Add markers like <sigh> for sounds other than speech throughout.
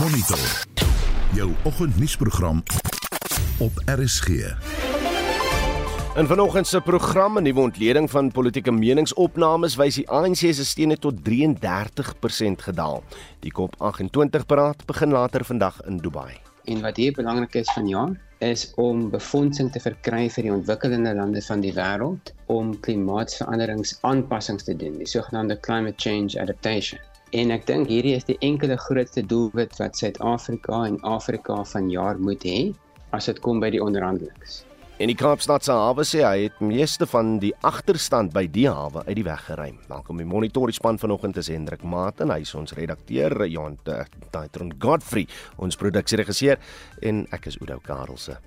Monitor. Jou oggendnuusprogram op RSG. In vanoggend se program 'n nuwe ontleding van politieke meningsopnames wys die ANC se steun tot 33% gedaal. Die COP28 beraad begin later vandag in Dubai. En wat hier belangrik is vanjaar is om befondsing te verkry vir die ontwikkelende lande van die wêreld om klimaatsveranderingsaanpassings te doen, die sogenaamde climate change adaptation. En ek dink hierdie is die enkele grootste doelwit wat Suid-Afrika en Afrika vanjaar moet hê as dit kom by die onderhandelings. En die Kaapstad se hawe sê hy het meeste van die agterstand by die hawe uit die weg geruim. Welkom by Monitor span vanoggend is Hendrik Maat en hy is ons redakteur Johan Taitron Godfrey, ons produksieregisseur en ek is Oudo Karelse.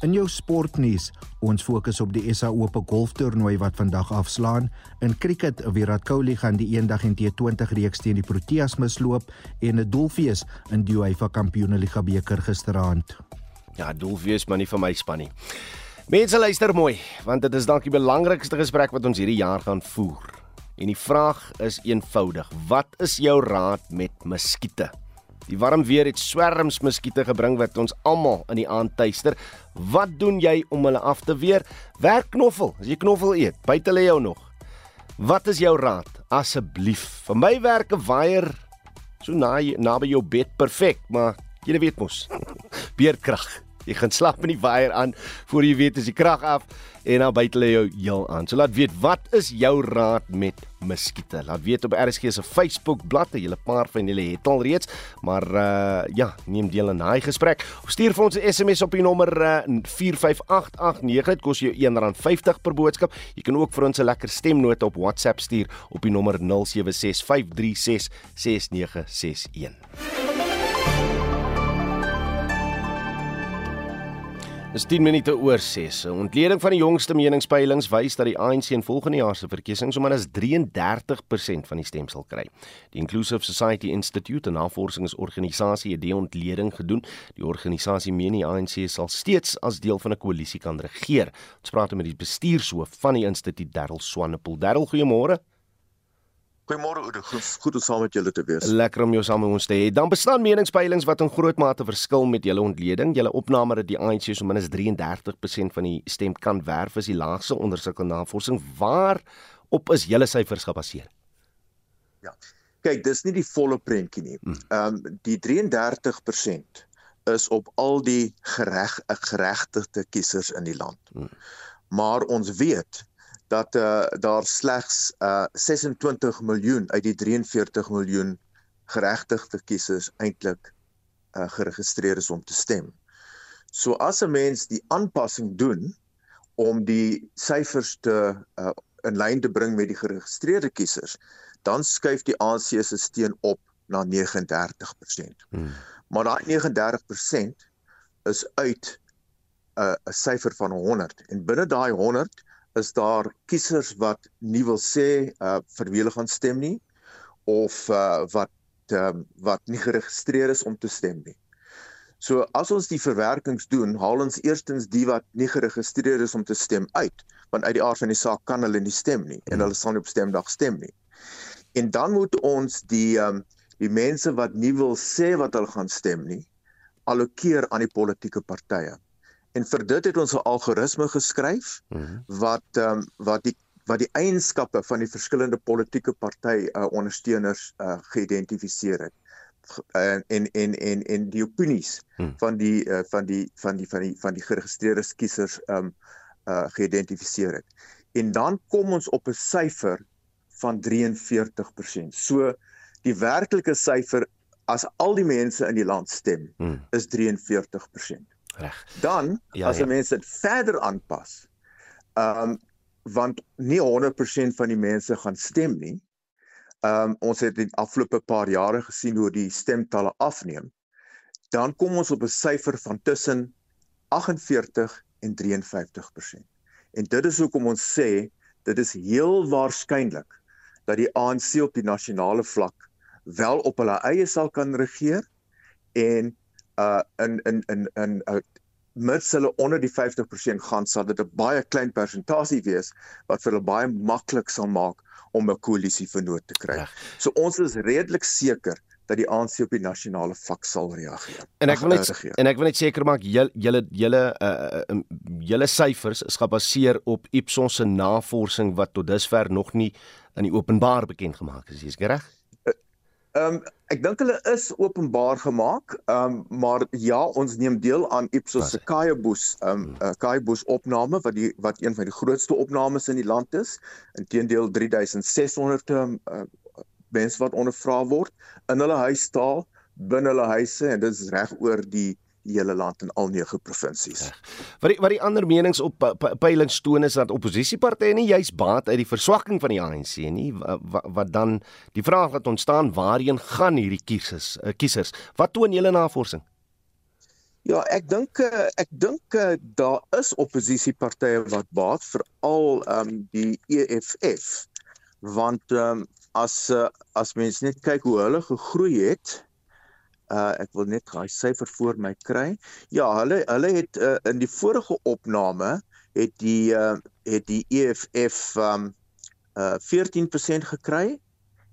In jou sportnuus, ons fokus op die SA Ope golftoernooi wat vandag afslaan. In cricket, Virat Kohli gaan die eendag en T20 reeks teen die Proteas misloop en 'n doelfees in die UEFA Kampioenligga beker gisteraand. Ja, doelfees maar nie vir my span nie. Mense luister mooi, want dit is dalk die belangrikste gesprek wat ons hierdie jaar gaan voer. En die vraag is eenvoudig: Wat is jou raad met muskiete? Die warm weer het swerms muskiete gebring wat ons almal in die aand tuister. Wat doen jy om hulle af te weer? Werk knoffel. As jy knoffel eet, buite lê jou nog. Wat is jou raad? Asseblief. Vir my werk 'n waier so naby naby jou bed perfek, maar jy weet mos. <laughs> Beerdkrag. Jy gaan slap in die waier aan voor jy weet as die krag af en dan buite lê jou heel aan. So laat weet wat is jou raad met muskiete? Laat weet op RSG se Facebook bladsy. Julle paar van julle het al reeds, maar uh ja, neem deel aan daai gesprek. Of stuur vir ons 'n SMS op die nommer uh, 45889. Dit kos jou R1.50 per boodskap. Jy kan ook vir ons 'n lekker stemnota op WhatsApp stuur op die nommer 0765366961. Dis 10 minute oor 6. 'n Ontleding van die jongste meningspeilings wys dat die ANC in volgende jaar se verkiesings sommer as 33% van die stem sal kry. Die Inclusive Society Institute, 'n navorsingsorganisasie, het die ontleding gedoen. Die organisasie meen die ANC sal steeds as deel van 'n koalisie kan regeer. Ons praat met die bestuurshoof van die instituut, Darryl Swanepoel. Darryl, goeiemôre. Goeiemôre Oude, goed, goed om saam met julle te wees. Lekker om jou saam met ons te hê. Dan bestaan meningspeilings wat in groot mate verskil met julle ontleding. Julle opname dat die ANC so minstens 33% van die stem kan werf is die laagste onder sulke navorsing. Waar op is julle syfers gebaseer? Ja. Kyk, dis nie die volle prentjie nie. Hmm. Ehm um, die 33% is op al die gereg geregtigde kiesers in die land. Hmm. Maar ons weet dat uh, daar slegs uh, 26 miljoen uit die 43 miljoen geregtigde kiesers eintlik uh, geregistreer is om te stem. So as 'n mens die aanpassing doen om die syfers te uh, in lyn te bring met die geregistreerde kiesers, dan skuif die ANC se steun op na 39%. Hmm. Maar daai 39% is uit 'n uh, syfer van 100 en binne daai 100 is daar kiesers wat nie wil sê uh vir wie hulle gaan stem nie of uh wat um, wat nie geregistreer is om te stem nie. So as ons die verwerkings doen, haal ons eerstens die wat nie geregistreer is om te stem uit, want uit die aard van die saak kan hulle nie stem nie en hulle sal nie op stemdag stem nie. En dan moet ons die um die mense wat nie wil sê wat hulle gaan stem nie, allokeer aan die politieke partye. En vir dit het ons 'n algoritme geskryf mm -hmm. wat ehm um, wat die wat die eienskappe van die verskillende politieke party uh, ondersteuners uh, geïdentifiseer het en en en en en die opinies hmm. van die uh, van die van die van die van die geregistreerde kiesers um uh geïdentifiseer het. En dan kom ons op 'n syfer van 43%. So die werklike syfer as al die mense in die land stem hmm. is 43%. Reg. Dan ja, as ja. mense dit verder aanpas. Ehm um, want nie 100% van die mense gaan stem nie. Ehm um, ons het in afgelope paar jare gesien hoe die stemtalle afneem. Dan kom ons op 'n syfer van tussen 48 en 53%. En dit is hoekom ons sê dit is heel waarskynlik dat die ANC op die nasionale vlak wel op hulle eie sal kan regeer en uh in in in in uh, mits hulle onder die 50% gaan, sal dit 'n baie klein persentasie wees wat vir hulle baie maklik sal maak om 'n koalisie vernoot te kry. So ons is redelik seker dat die ANC op die nasionale vlak sal reageer. En ek wil net reageer. en ek wil net seker maak julle julle julle uh julle syfers is gebaseer op Ipsos se navorsing wat tot dusver nog nie in die openbaar bekend gemaak is. Is ek reg? Ehm um, ek dink hulle is openbaar gemaak. Ehm um, maar ja, ons neem deel aan Ipsos se Kaiabos ehm um, uh, Kaiabos opname wat die wat een van die grootste opnames in die land is. Inteendeel 3600 ehm uh, mense wat ondervra word in hulle huistaal binne hulle huise en dit is reg oor die die hele land in al nege provinsies. Wat die wat die ander menings op peilings toon is dat oppositiepartye nie juis baat uit die verswakking van die ANC nie wat, wat dan die vraag wat ontstaan waarheen gaan hierdie kiesers uh, kiesers wat toon julle navorsing? Ja, ek dink eh, ek dink eh, daar is oppositiepartye wat baat veral ehm um, die EFF want ehm um, as as mens net kyk hoe hulle gegroei het uh ek wil net daai syfer voor my kry. Ja, hulle hulle het uh, in die vorige opname het die uh het die EFF um uh 14% gekry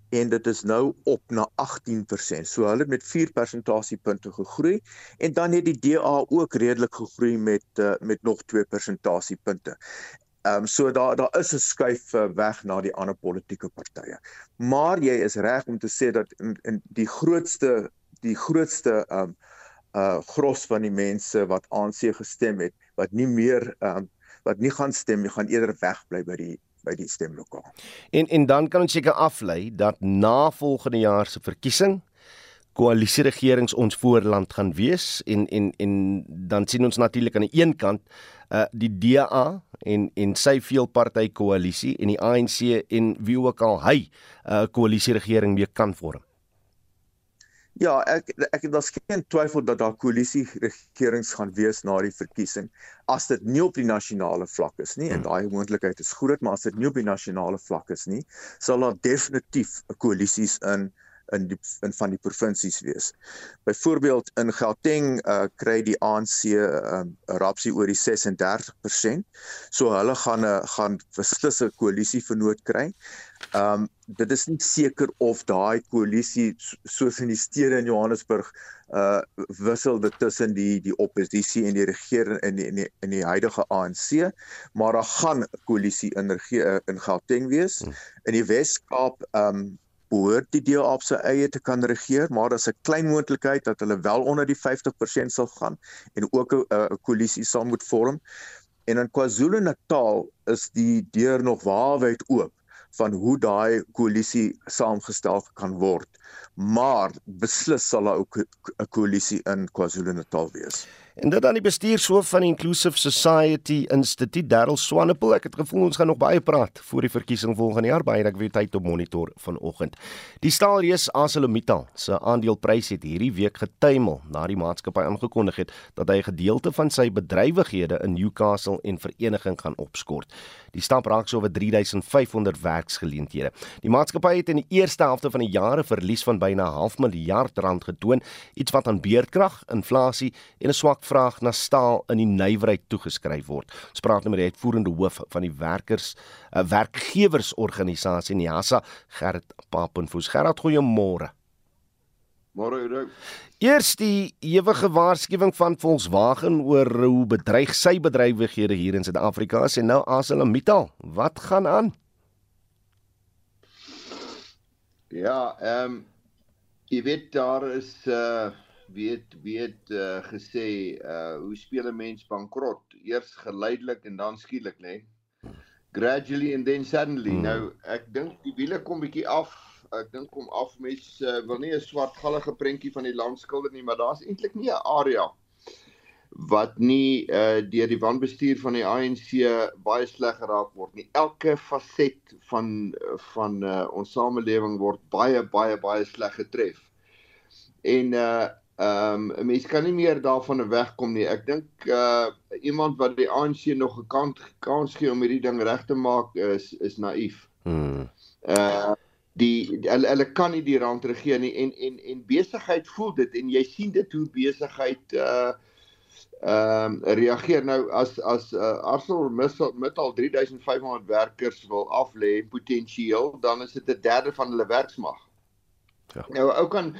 en dit is nou op na 18%. So hulle het met 4 persentasiepunte gegroei en dan het die DA ook redelik gegroei met uh, met nog 2 persentasiepunte. Ehm um, so daar daar is 'n skuif uh, weg na die ander politieke partye. Maar jy is reg om te sê dat in, in die grootste die grootste um, uh gros van die mense wat ANC gestem het, wat nie meer um, wat nie gaan stem nie, gaan eerder wegbly by die by die stemlokaal. En en dan kan ons seker aflei dat na volgende jaar se verkiesing koalisieregerings ons voorland gaan wees en en en dan sien ons natuurlik aan die een kant uh die DA en en sy veelpartytjie koalisie en die ANC en wie ook al hy 'n uh, koalisieregering mee kan vorm. Ja, ek ek daar's geen twyfel dat daar koalisieregerings gaan wees na die verkiesing as dit nie op die nasionale vlak is nie en hmm. daai moontlikheid is groot, maar as dit nie op die nasionale vlak is nie, sal daar definitief koalisies in in die in van die provinsies wees. Byvoorbeeld in Gauteng uh, kry die ANC 'n uh, rapsie oor die 36%. So hulle gaan 'n uh, gaan beslis 'n koalisie vernoot kry. Um dit is nie seker of daai koalisie soos in die stede in Johannesburg uh wissel dit tussen die die oppositie en die regering in die, in die in die huidige ANC, maar daar gaan 'n koalisie in in Gauteng wees. Hmm. In die Wes-Kaap um behoort die DA op sy eie te kan regeer, maar daar's 'n klein moontlikheid dat hulle wel onder die 50% sal gaan en ook 'n koalisie sal moet vorm. En in KwaZulu-Natal is die deur nog waarwyd oop van hoe daai koalisie saamgestel kan word. Maar beslis sal daar ook 'n koalisie in KwaZulu-Natal wees. En dit aan die bestuurshoof van Inclusive Society Instituut, Darryl Swanepoel. Ek het gevoel ons gaan nog baie praat voor die verkiesing volgende jaar, baie ek weet tyd op monitor vanoggend. Die staalreus ArcelorMittal se aandeleprys het hierdie week getuimel na die maatskappy aangekondig het dat hy 'n gedeelte van sy bedrywighede in Newcastle en Vereniging gaan opskort. Die stap raak so oor 3500 werksgeleenthede. Die maatskappy het in die eerste helfte van die jaar 'n verlies van byna 'n half miljard rand getoon, iets wat aan beerdkrag, inflasie en 'n swak vraag na staal in die nywerheid toegeskryf word. Ons praat nou met die uitvoerende hoof van die werkers uh, werkgewersorganisasie NIASA, Gerrit Papenfoos. Gerrit, goeiemôre. Môre Erik. Eers die ewige waarskuwing van Volkswagen oor hoe bedreig sy bedrywighede hier in Suid-Afrika is en nou ArcelorMittal. Wat gaan aan? Ja, ehm um, jy weet daar is uh weet weet uh, gesê uh hoe speel 'n mens bankrot? Eers geleidelik en dan skielik, nê? Gradually and then suddenly. Hmm. Nou, ek dink die wiele kom bietjie af. Ek dink kom af mens uh, wil nie 'n swart gallige prentjie van die land skilder nie, maar daar's eintlik nie 'n area wat nie uh deur die wanbestuur van die ANC baie sleg geraak word nie. Elke faset van van uh ons samelewing word baie baie baie sleg getref. En uh Ehm um, mense kan nie meer daarvan wegkom nie. Ek dink uh iemand wat die ANC nog 'n kans kans gee om hierdie ding reg te maak is is naïef. Hmm. Uh die hulle hulle kan nie die rand regeer nie en en en besigheid voel dit en jy sien dit hoe besigheid uh ehm um, reageer nou as as uh, Arcelor Mittal 3500 werkers wil aflê potensieel dan is dit 'n derde van hulle werksmag. Ja. Nou ou kan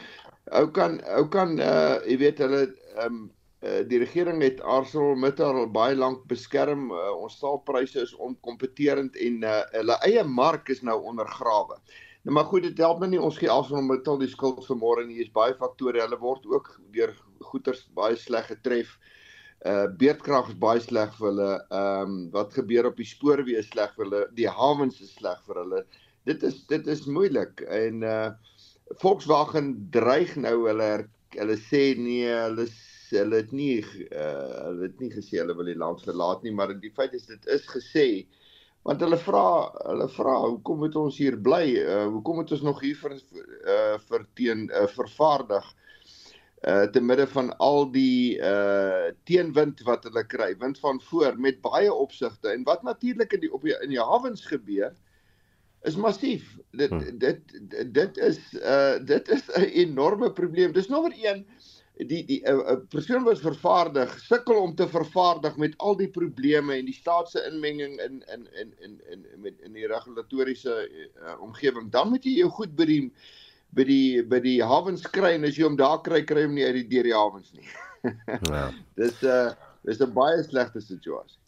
ou kan ou kan uh jy weet hulle ehm um, uh, die regering het ArcelorMittal baie lank beskerm. Uh, ons staalpryse is onkompeterend en uh, hulle eie mark is nou ondergrawe. Nou maar goed, dit help my nie ons gee ArcelorMittal die skuld vir môre nie. Hier is baie faktore. Hulle word ook deur goederes baie sleg getref. Uh beerdkrag is baie sleg vir hulle. Ehm um, wat gebeur op die spoorweë is sleg vir hulle. Die hawens is sleg vir hulle. Dit is dit is moeilik en uh Volkswagen dreig nou hulle hulle sê nee, hulle hulle het nie uh hulle het nie gesê hulle wil die land verlaat nie, maar die feit is dit is gesê want hulle vra hulle vra hoekom moet ons hier bly? Uh hoekom moet ons nog hier vir uh verteen uh vervaardig? uh te midde van al die uh teenwind wat hulle kry, wind van voor met baie opsigte en wat natuurlik in die op die, in die hawens gebeur is massief. Dit hmm. dit dit is uh dit is 'n enorme probleem. Dis nommer 1 die die 'n uh, persoon wat vervaardig sukkel om te vervaardig met al die probleme en die staat se inmenging in in in in in met in die regulatoriese uh, omgewing. Dan moet jy jou goed by die by die by die hawens kry en as jy hom daar kry kry hom nie uit die deur die hawens nie. <laughs> Ja. dis 'n uh, dis 'n baie slegte situasie.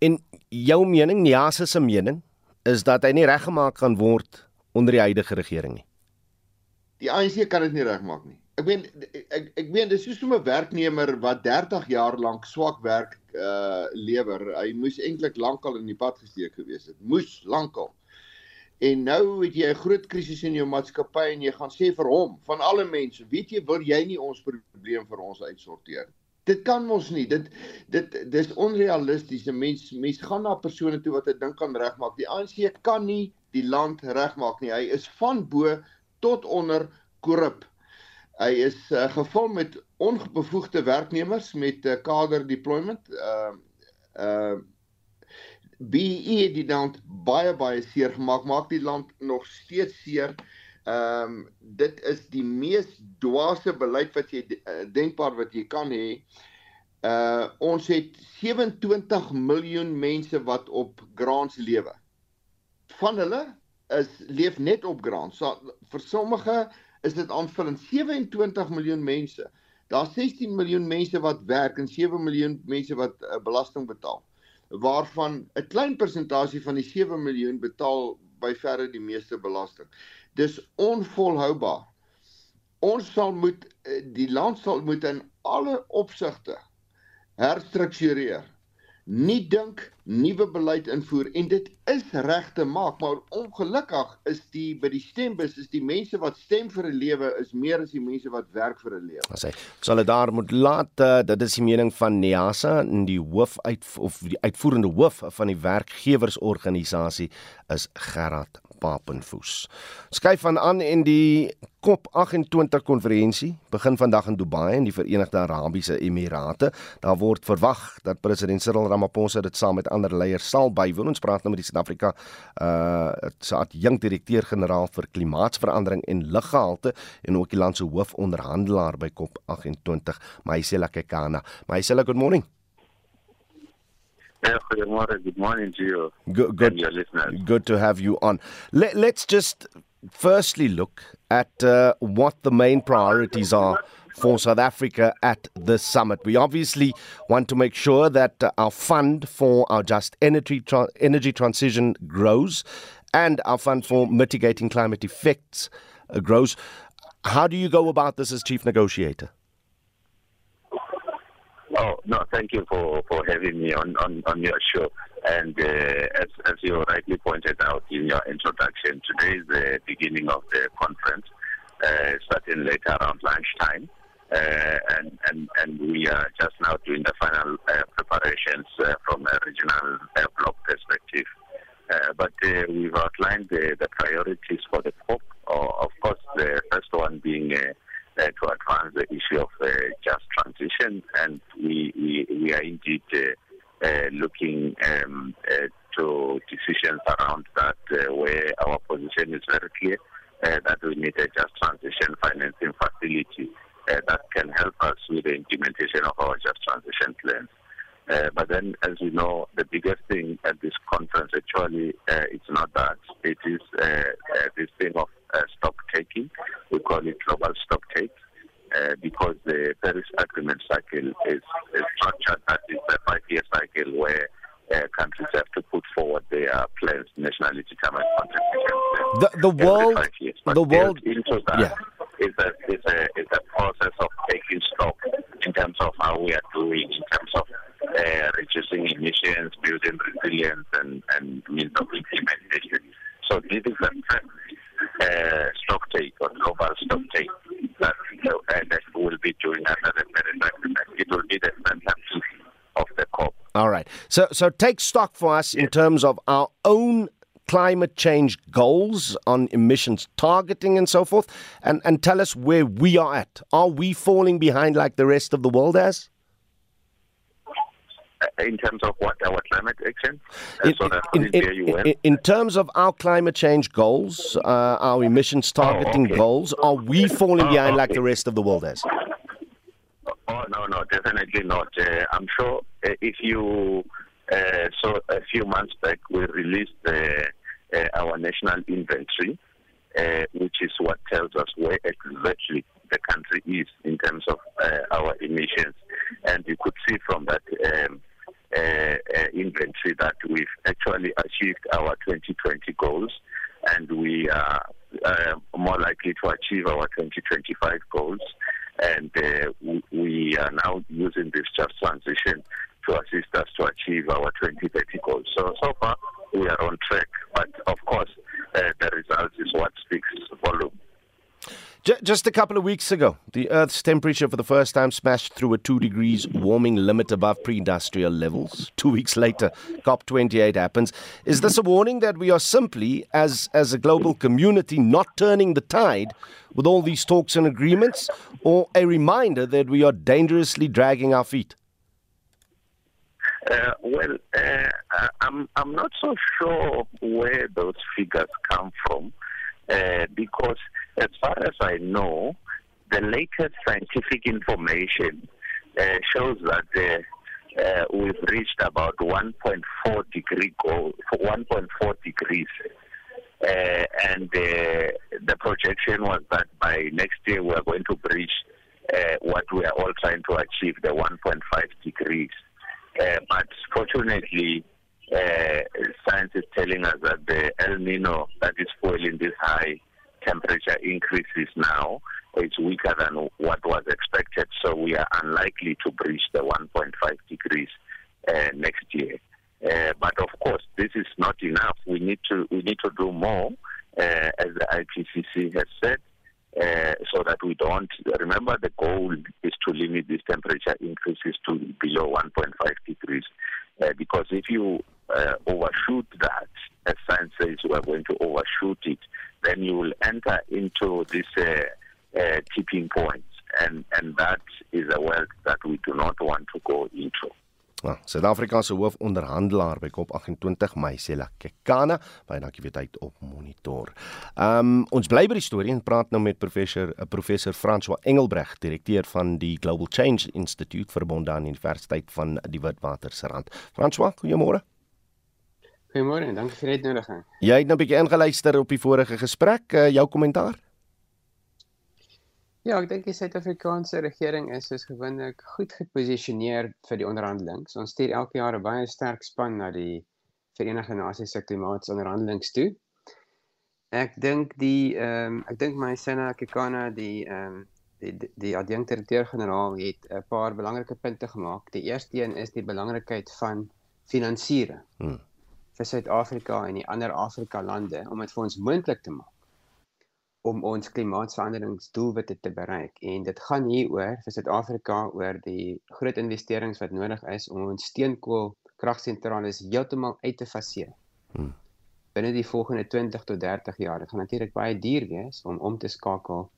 En jou mening, Niasa se mening, is dat hy nie reggemaak kan word onder die huidige regering nie. Die ANC kan dit nie regmaak nie. Ek meen ek ek meen dis soos 'n werknemer wat 30 jaar lank swak werk uh lewer. Hy moes eintlik lankal in die pad gesteek gewees het. Moes lankal. En nou het jy 'n groot krisis in jou maatskappy en jy gaan sê vir hom, van alle mense, weet jy wil jy nie ons probleem vir ons uitsorteer? Dit kan mos nie. Dit dit dis onrealisties. 'n Mens mens gaan na persone toe wat 'n ding kan regmaak. Die ANC kan nie die land regmaak nie. Hy is van bo tot onder korrup. Hy is uh, gevul met onbevoegde werknemers met uh, kader deployment. Uh uh BE die land baie baie seer gemaak, maak die land nog steeds seer. Ehm um, dit is die mees dwaase beleid wat jy uh, denkbaar wat jy kan hê. Uh ons het 27 miljoen mense wat op grants lewe. Van hulle is leef net op grants. So, vir sommige is dit aanvullend 27 miljoen mense. Daar's 16 miljoen mense wat werk en 7 miljoen mense wat uh, belasting betaal waarvan 'n klein persentasie van die 7 miljoen betaal by verre die meeste belasting. Dis onvolhoubaar. Ons sal moet eh, die land sal moet in alle opsigte herstruktureer nie dink nuwe beleid invoer en dit is reg te maak maar ongelukkig is die by die stembus is die mense wat stem vir 'n lewe is meer as die mense wat werk vir 'n lewe. As hy sal dit daar moet laat uh, dit is die mening van Neasa en die hoof uit of die uitvoerende hoof van die werkgewersorganisasie is Gerard Papenfoes. Skyf van aan en die COP28 konferensie begin vandag in Dubai in die Verenigde Arabiese Emirate. Daar word verwag dat president Cyril Ramaphosa dit saam met ander leiers sal bywoon. Ons praat nou met die Suid-Afrika uh saad jong direkteur-generaal vir klimaatsverandering en luggehalte en ook die land se hoofonderhandelaar by COP28, Maisela Kekana. Maisela, good morning. Good morning to you. Good, good, good to have you on. Let, let's just firstly look at uh, what the main priorities are for South Africa at this summit. We obviously want to make sure that uh, our fund for our just energy tra- energy transition grows and our fund for mitigating climate effects uh, grows. How do you go about this as chief negotiator? Oh no, thank you for, for having me on, on, on your show. And uh, as, as you rightly pointed out in your introduction, today is the beginning of the conference, uh, starting later around lunchtime. Uh, and, and, and we are just now doing the final uh, preparations uh, from a regional uh, block perspective. but we've outlined the, the priorities for the COP. of course, the first one being uh, to advance the issue of uh, just transition, and we we, we are indeed uh, looking um, to decisions around that, where our position is very clear that we need a just transition financing facility. uh, that can help us with the implementation of our just transition plans. Uh, but then, as you know, the biggest thing at this conference actually uh, it's not that. It is uh, uh, this thing of uh, stock taking. We call it global stock take. Uh, because the Paris Agreement cycle is, is structured that it's a five-year cycle where uh, countries have to put forward their plans, nationally determined contribution plans. The, the world, five years. The world, into that yeah. is a is a is a process of taking stock in terms of how we are doing, in terms of uh, reducing emissions, building resilience, and and means of implementation. So this is a uh, stock take or global stock take that uh, that will be doing under the Paris Agreement. It will be the centerpiece of the COP. All right. So so take stock for us in terms of our own climate change goals on emissions targeting and so forth and and tell us where we are at. Are we falling behind like the rest of the world has? In terms of what our climate action, In, so in, in, in, terms of our climate change goals, uh, our emissions targeting okay. goals, are we falling Oh, behind like the rest of the world has? Oh no, no, definitely not. Uh, I'm sure uh, if you uh, saw a few months back, we released uh, uh, our national inventory, uh, which is what tells us where exactly the country is in terms of uh, our emissions, and you could see from that. Um, inventory that we've actually achieved our 2020 goals and we are uh, more likely to achieve our 2025 goals and uh, we, are now using this just transition to assist us to achieve our 2030 goals. So, so far we are on track, but of course uh, the result is what speaks volume. Just a couple of weeks ago, the Earth's temperature for the first time smashed through a 2 degrees warming limit above pre industrial levels. Two weeks later, COP28 happens. Is this a warning that we are simply, as, as a global community, not turning the tide with all these talks and agreements, or a reminder that we are dangerously dragging our feet? Uh, well, uh, I'm I'm not so sure where those figures come from, uh, because as far as I know, the latest scientific information uh, shows that uh, uh, we've reached about 1.4 degree goal, 1.4 degrees. Uh, and uh, the projection was that by next year we are going to breach uh, what we are all trying to achieve, the 1.5 degrees. Uh, but fortunately, science is telling us that the El Nino that is fueling this high temperature increases now is weaker than what was expected. So we are unlikely to breach the 1.5 degrees uh, next year. Uh, but of course, this is not enough. We need to we need to do more, uh, as the IPCC has said, uh, so that we don't. Remember, the goal is to limit these temperature increases to below 1.5 degrees, uh, because if you uh, overshoot that, as science says, we are going to overshoot it, then you will enter into this uh, uh, tipping point, and and that is a world that we do not want to go into. Nou, Suid-Afrika se hoofonderhandelaar by COP28, Mysela Kekana, baie dankie vir tyd op monitor. Ehm um, ons bly by die storie en praat nou met professor uh, professor François Engelbreg, direkteur van die Global Change Institute verbonde aan die Universiteit van die Witwatersrand. François, goeiemôre. Goeiemôre en dankie vir die uitnodiging. Jy het nou 'n bietjie ingeluister op die vorige gesprek, uh, jou kommentaar? Ja, ek dink die Suid-Afrikaanse regering is soos gewoonlik goed geposisioneer vir die onderhandelings. Ons stuur elke jaar 'n baie sterk span na die Verenigde Nasies se klimaatonderhandelings toe. Ek dink die ehm um, ek dink my Sena Kekana die ehm um, die die, die adjunkdirekteur-generaal het 'n paar belangrike punte gemaak. Die eerste een is die belangrikheid van finansiering Hmm. Vir Suid-Afrika en die ander Afrika lande om dit vir ons moontlik te maak om ons klimaatsveranderingsdoelwitte te bereik en dit gaan hieroor vir Suid-Afrika oor die groot investerings wat nodig is om ons steenkool kragsentrale heeltemal uit te faseer. Hmm. Binne die volgende 20 tot 30 jaar. Dit gaan natuurlik baie duur wees om om te skakel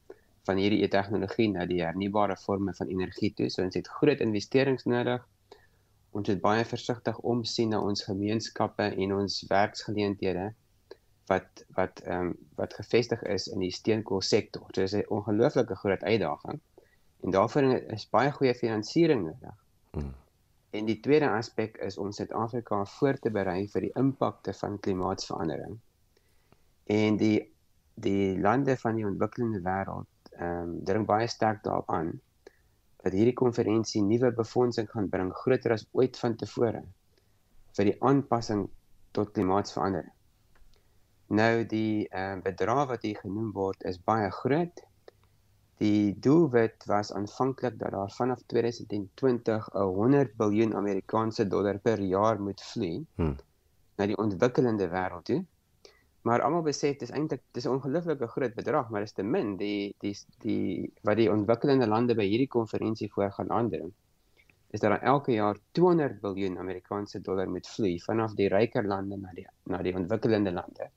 van hierdie tegnologie na die hernubare forme van energie toe. So ons het groot investerings nodig. Ons moet baie versigtig omsien na ons gemeenskappe en ons werksgeleenthede wat wat ehm um, wat gevestig is in die steenkoolsektor. Dit is 'n ongelooflike groot uitdaging. En daarvoor is baie goeie finansiering nodig. Hmm. En die tweede aspek is om Suid-Afrika voor te berei vir die impakte van klimaatsverandering. En die die lande van die ontwikkelende wêreld ehm um, dring baie sterk daarop aan dat hierdie konferensie nuwe befondsing gaan bring groter as ooit vantevore vir die aanpassing tot klimaatsverandering. Nou die ehm uh, bedrag wat hier genoem word is baie groot. Die doelwit was aanvanklik dat daar vanaf 2020 'n 100 miljard Amerikaanse dollar per jaar moet vloei hmm. na die ontwikkelende wêreld toe. Maar almal besef dis eintlik dis 'n ongelooflike groot bedrag, maar dis te min die die die wat die ontwikkelende lande by hierdie konferensie voor gaan aandring. Is dat elke jaar 200 miljard Amerikaanse dollar moet vloei vanaf die ryker lande na die na die ontwikkelende lande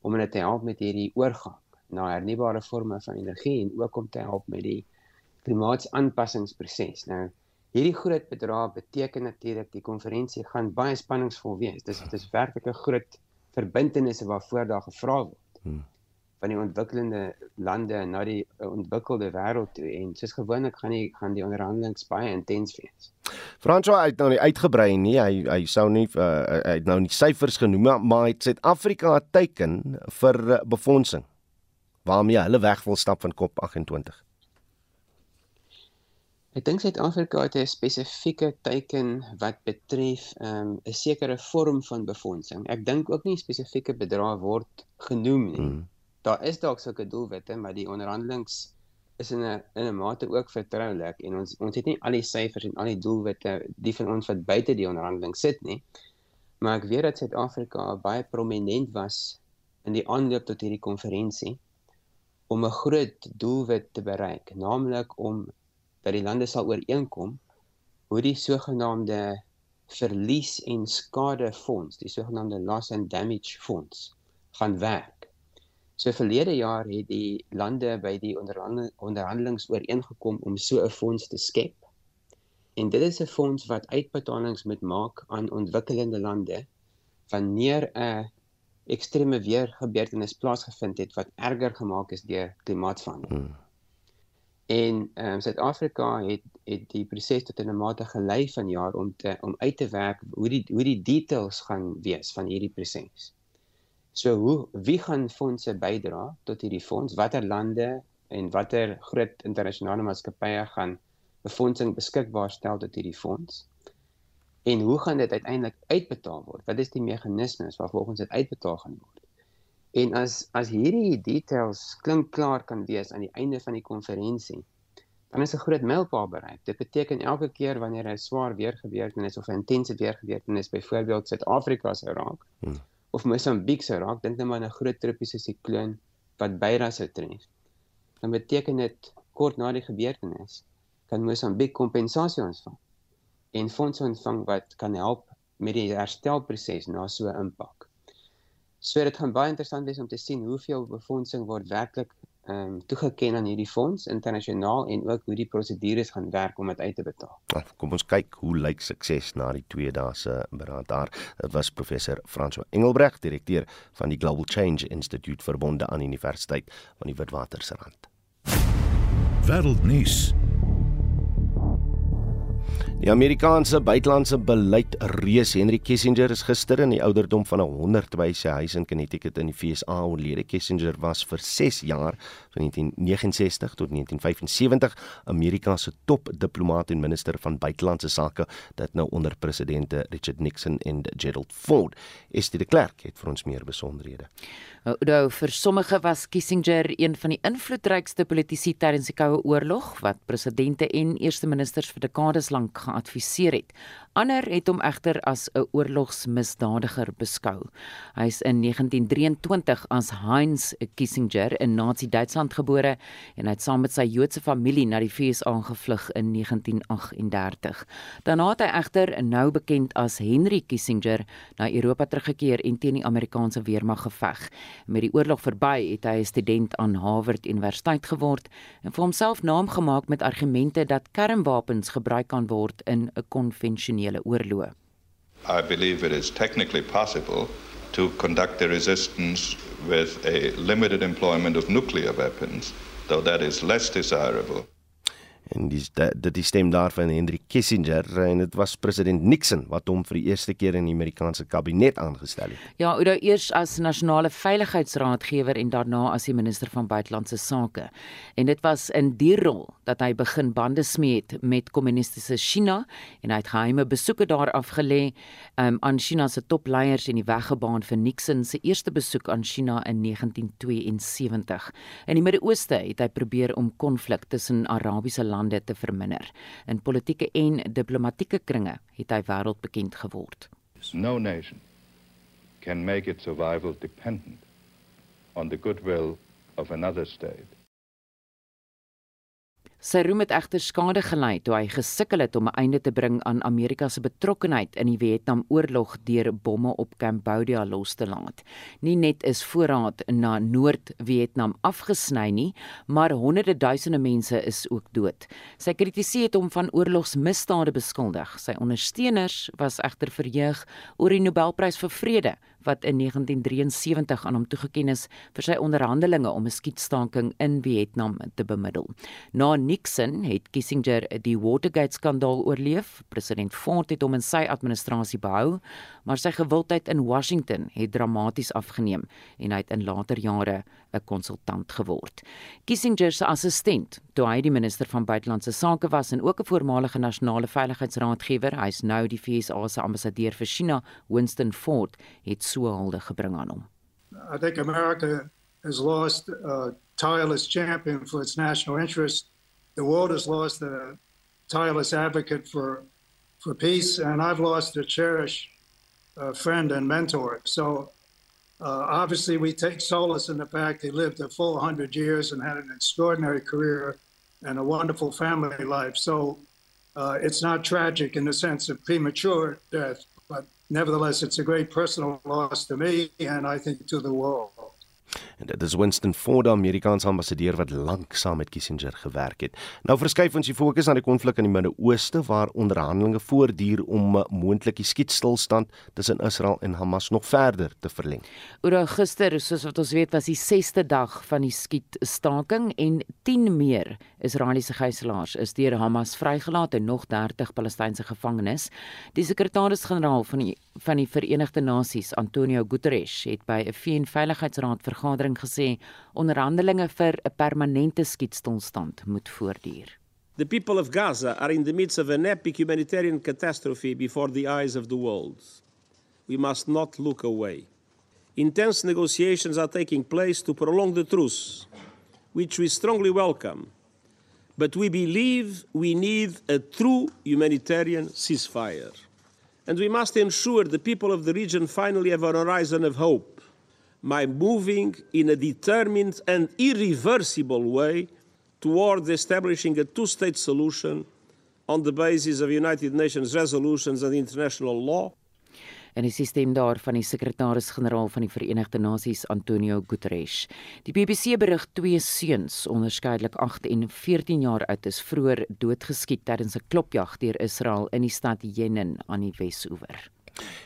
om hulle te help met hierdie oorgang na hernubare forme van energie en ook om te help met die klimaatsaanpassingsproses. Nou hierdie groot bedrag beteken natuurlik die konferensie gaan baie spanningsvol wees. Dis dis werklik 'n groot verbintenisse waarvoor daar gevra word hmm. van die ontwikkelende lande na die ontwikkelde wêreld toe en soos gewoonlik gaan die gaan die onderhandelinge baie intens wees. François het nou nie uitgebrei nie. Hy hy sou nie uh, hy het nou nie syfers genoem maar hy het Suid-Afrika teiken vir uh, befondsing waarmee hulle weg wil stap van COP 28. Ek dink Suid-Afrika het 'n spesifieke teiken wat betref ehm, 'n um, sekere vorm van befondsing. Ek dink ook nie spesifieke bedrae word genoem nie. Mm. Daar is dalk sulke doelwitte, maar die onderhandelings is in 'n in 'n mate ook vertroulik en ons ons het nie al die syfers en al die doelwitte die van ons wat buite die onderhandeling sit nie. Maar ek weet dat Suid-Afrika baie prominent was in die aanloop tot hierdie konferensie om 'n groot doelwit te bereik, naamlik om dat die lande sal ooreenkom hoe die sogenaamde verlies en skade fonds, die sogenaamde loss and damage fonds gaan werk. So verlede jaar het die lande by die onderhandelings ooreengekom om so 'n fonds te skep. En dit is 'n fonds wat uitbetalings moet maak aan ontwikkelende lande wanneer 'n ekstreme weer gebeurtenis plaasgevind het wat erger gemaak is deur klimaatsverandering. Hmm. En ehm um, Suid-Afrika het het die proses tot 'n mate gelei van jaar om te om uit te werk hoe die hoe die details gaan wees van hierdie proses. So hoe wie gaan fondse bydra tot hierdie fonds? Watter lande en watter groot internasionale maatskappye gaan befondsing beskikbaar stel tot hierdie fonds? En hoe gaan dit uiteindelik uitbetaal word? Wat is die meganismes waarvolgens dit uitbetaal gaan word? En as as hierdie details klink klaar kan wees aan die einde van die konferensie, dan is 'n groot mylpaal bereik. Dit beteken elke keer wanneer 'n swaar weergebeurtenis of 'n intense weergebeurtenis byvoorbeeld Suid-Afrika se raak hmm. of Mosambiek se raak, dink net maar aan 'n groot tropiese sikloon wat Beira sou tref. Dan beteken dit kort na die gebeurtenis kan Mosambiek kompensasie ontvang en fondse ontvang wat kan help met die herstelproses na so 'n impak. So dit gaan baie interessant wees om te sien hoeveel befondsing word werklik ehm um, toegeken aan hierdie fonds internasionaal en ook hoe die prosedures gaan werk om dit uit te betaal. Ja, kom ons kyk hoe lyk sukses na die twee dae se beraad daar. Dit was professor François Engelbreg, direkteur van die Global Change Institute verbonde aan Universiteit van die Witwatersrand. Wêreldnuus. Die Amerikaanse buitelandse beleid reus Henry Kissinger is gister in die ouderdom van 100 by sy huis in Connecticut in die VSA oorlede. Kissinger was vir 6 jaar van 1969 tot 1975 Amerika se top diplomaat en minister van buitelandse sake dit nou onder presidente Richard Nixon en Gerald Ford. Estie de Klerk het vir ons meer besonderhede. Oudo vir sommige was Kissinger een van die invloedrykste politici tydens die Koue Oorlog wat presidente en eerste ministers vir dekades lank geadviseer het. Ander het hom egter as 'n oorlogsmisdadiger beskou. Hy is in 1923 as Heinz Kissinger in Nazi-Duitsland gebore en hy het saam met sy Joodse familie na die VSA gevlug in 1938. Daarna het hy egter nou bekend as Henry Kissinger na Europa teruggekeer en teen die Amerikaanse weermag geveg. Met die oorlog verby het hy 'n student aan Harvard Universiteit geword en vir homself naam gemaak met argumente dat kernwapens gebruik kan word in 'n konvensionele konvensionele oorloë. I believe it is technically possible to conduct a resistance with a limited employment of nuclear weapons, though that is less desirable. En dis dit die stem daarvan Henry Kissinger en dit was president Nixon wat hom vir die eerste keer in die Amerikaanse kabinet aangestel het. Ja, Oudo eers as nasionale veiligheidsraadgewer en daarna as die minister van buitelandse sake. En dit was in die rol dat hy begin bande smee het met kommunistiese China en hy het geheime besoeke daar afgelê um, aan China se topleiers en die weg gebaan vir Nixon se eerste besoek aan China in 1972. In die Midde-Ooste het hy probeer om konflik tussen Arabiese lande te verminder. In politieke en diplomatieke kringe het hy wêreldbekend geword. No nation can make its survival dependent on the goodwill of another state. Sy roem het egter skade gelei toe hy gesukkel het om 'n einde te bring aan Amerika se betrokkeheid in die Vietnamoorlog deur bomme op Cambodia los te laat. Nie net is voorraad na Noord-Vietnam afgesny nie, maar honderde duisende mense is ook dood. Sy kritiseer hom van oorlogsmisdade beskuldig. Sy ondersteuners was egter verheug oor die Nobelprys vir vrede wat in 1973 aan hom toegekend is vir sy onderhandelinge om 'n skietstaking in Vietnam te bemiddel. Na Nixon het Kissinger die Watergate-skandaal oorleef. President Ford het hom in sy administrasie behou, maar sy gewildheid in Washington het dramaties afgeneem en hy het in later jare 'n konsultant geword. Kissinger se assistent, toe hy die minister van buitelandse sake was en ook 'n voormalige nasionale veiligheidsraadgewer, hy's nou die VSA se ambassadeur vir China, Winston Ford, het so hulde gebring aan hom. I think America has lost a tireless champion for its national interest. The world has lost a tireless advocate for for peace, and I've lost a cherished uh, friend and mentor. So uh, obviously, we take solace in the fact he lived a full 100 years and had an extraordinary career and a wonderful family life. So uh, it's not tragic in the sense of premature death, but nevertheless, it's a great personal loss to me and I think to the world. En dit is Winston Ford, Amerikaanse ambassadeur wat lank saam met Kissinger gewerk het. Nou verskuif ons die fokus na die konflik in die Midde-Ooste waar onderhandelinge voortduur om 'n moontlike skietstilstand tussen Israel en Hamas nog verder te verleng. Oor gister, soos wat ons weet, was die 6ste dag van die skietstaking en 10 meer Israeliese gijslaers is deur Hamas vrygelaat en nog 30 Palestynse gevangenes. Die sekretaris-generaal van die van die Verenigde Nasies, Antonio Guterres, het by 'n VN-veiligheidsraad vergadering gesê onderhandelinge vir 'n permanente skietstilstand moet voortduur. The people of Gaza are in the midst of an epic humanitarian catastrophe before the eyes of the world. We must not look away. Intense negotiations are taking place to prolong the truce, which we strongly welcome. But we believe we need a true humanitarian ceasefire. And we must ensure the people of the region finally have a horizon of hope by moving in a determined and irreversible way towards establishing a two state solution on the basis of United Nations resolutions and international law. en die stem daar van die sekretaris-generaal van die Verenigde Nasies Antonio Guterres. Die BBC berig twee seuns, onderskeidelik 8 en 14 jaar oud, is vroeër doodgeskiet tydens 'n klopjag deur Israel in die stad Jenin aan die Wes-oewer.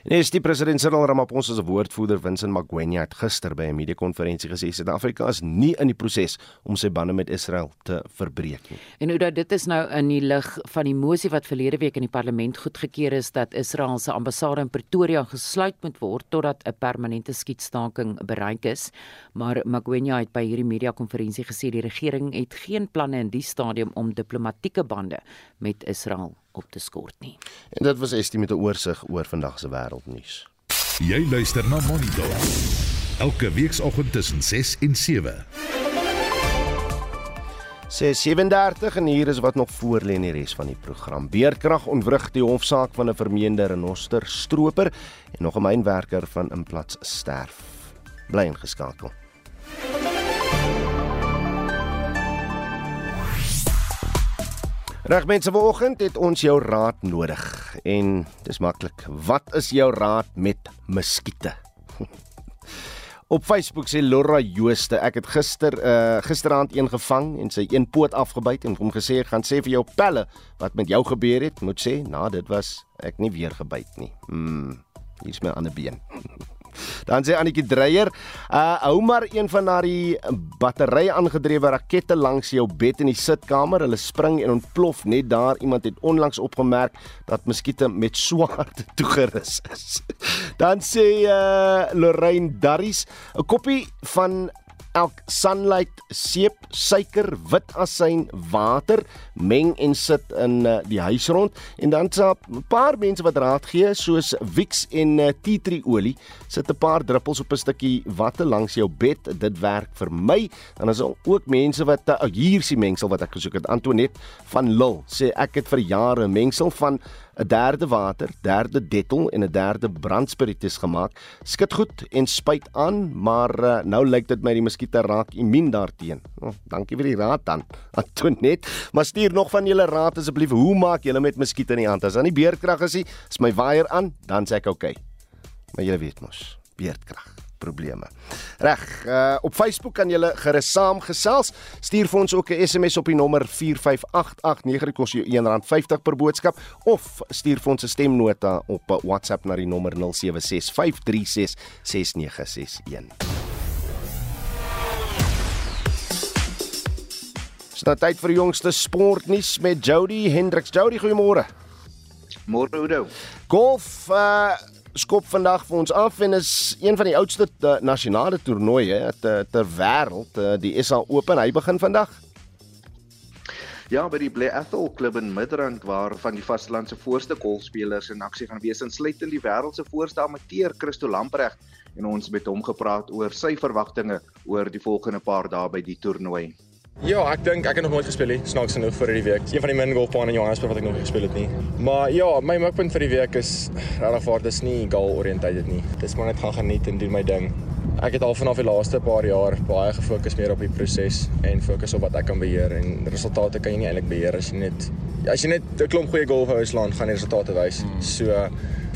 En is die president Cyril Ramaphosa se woordvoerder Vincent Magwenya het gister by 'n media-konferensie gesê Suid-Afrika is nie in die proses om sy bande met Israel te verbreek nie. En hoe dit is nou in die lig van die mosie wat verlede week in die parlement goedgekeur is dat Israel se ambassade in Pretoria gesluit moet word totdat 'n permanente skietstaking bereik is, maar Magwenya het by hierdie media-konferensie gesê die regering het geen planne in die stadium om diplomatieke bande met Israel op te skort nie. En dit was Estie met 'n oorsig oor vandag se wêreldnuus. Jy luister na Monitor. Elke weekoggend tussen 6 en 7. Sê 37 en hier is wat nog voor lê in die res van die program. Beerdkrag ontwrig die hofsaak van 'n vermeende renoster stroper en nog 'n mynwerker van Implats sterf. Bly ingeskakel. Reg mense, vanoggend het ons jou raad nodig en dis maklik. Wat is jou raad met muskiete? <laughs> Op Facebook sê Laura Jooste, ek het gister uh gisteraand een gevang en sy een poot afgebyt en hom gesê ek gaan sê vir jou pelle wat met jou gebeur het. Moet sê, na dit was ek nie weer gebyt nie. Mm, hier is my ander been. <laughs> Dan sê Annetjie Dreyer, uh hou maar een van daai battery aangedrewe rakette langs jou bed in die sitkamer. Hulle spring en ontplof net daar. Iemand het onlangs opgemerk dat muskiete met swaard toegerus is. <laughs> Dan sê uh Lorraine Darries, 'n koppie van elk sunlight seep, suiker, wit asyn, water meng en sit in uh, die huis rond. En dan sa 'n paar mense wat raad gee soos Vicks en uh, tea tree olie sit 'n paar druppels op 'n stukkie watte langs jou bed. Dit werk vir my. Dan is daar ook mense wat uh, hier is die mengsel wat ek gesoek het. Antoinette van Lil sê ek het vir jare mengsel van 'n derde water, derde dettel en 'n derde brandspiritus gemaak. Skit goed en spuit aan, maar uh, nou lyk dit my die muskiete raak immuun daarteen. Oh, dankie vir die raad dan. <laughs> Antoinette, maar stuur nog van julle raad asseblief. Hoe maak julle met muskiete in die hand? As dan die beerdkrag is, is my waier aan, dan sê ek oukei. Okay. Maar julle weet mos, beerdkrag probleme. Reg, uh, op Facebook kan julle gerus saamgesels. Stuur vir ons ook 'n SMS op die nommer 45889 dit kos jou R1.50 per boodskap of stuur vir ons 'n stemnota op WhatsApp na die nommer 0765366961. Dit is tyd vir die jongste sportnuus met Jody Hendriks. Jody, goeiemôre. Môre Oudo. Golf uh skop vandag vir ons af en is een van die oudste uh, nasionale toernooie ter, ter wêreld, uh, die SA Open. Hy begin vandag. Ja, by die Blair Athol Klub in Midrand waar van die vastelandse voorste golfspelers in aksie gaan wees, insluitend die wêreld se voorste amateur Christo Lamprecht en ons met hom gepraat oor sy verwagtinge oor die volgende paar dae by die toernooi. Ja, ek dink ek het nog nooit gespeel nie. Snaaks genoeg vir die week. Een van die min golfbane in Johannesburg wat ek nog nie gespeel het nie. Maar ja, my mikpunt vir die week is regtig waar dis nie goal oriented nie. Dis maar net gaan geniet en doen my ding. Ek het al vanaf die laaste paar jaar baie gefokus meer op die proses en fokus op wat ek kan beheer en resultate kan jy nie eintlik beheer as jy net as jy net 'n klomp goeie golf hou slaan, gaan die resultate wys. Hmm. So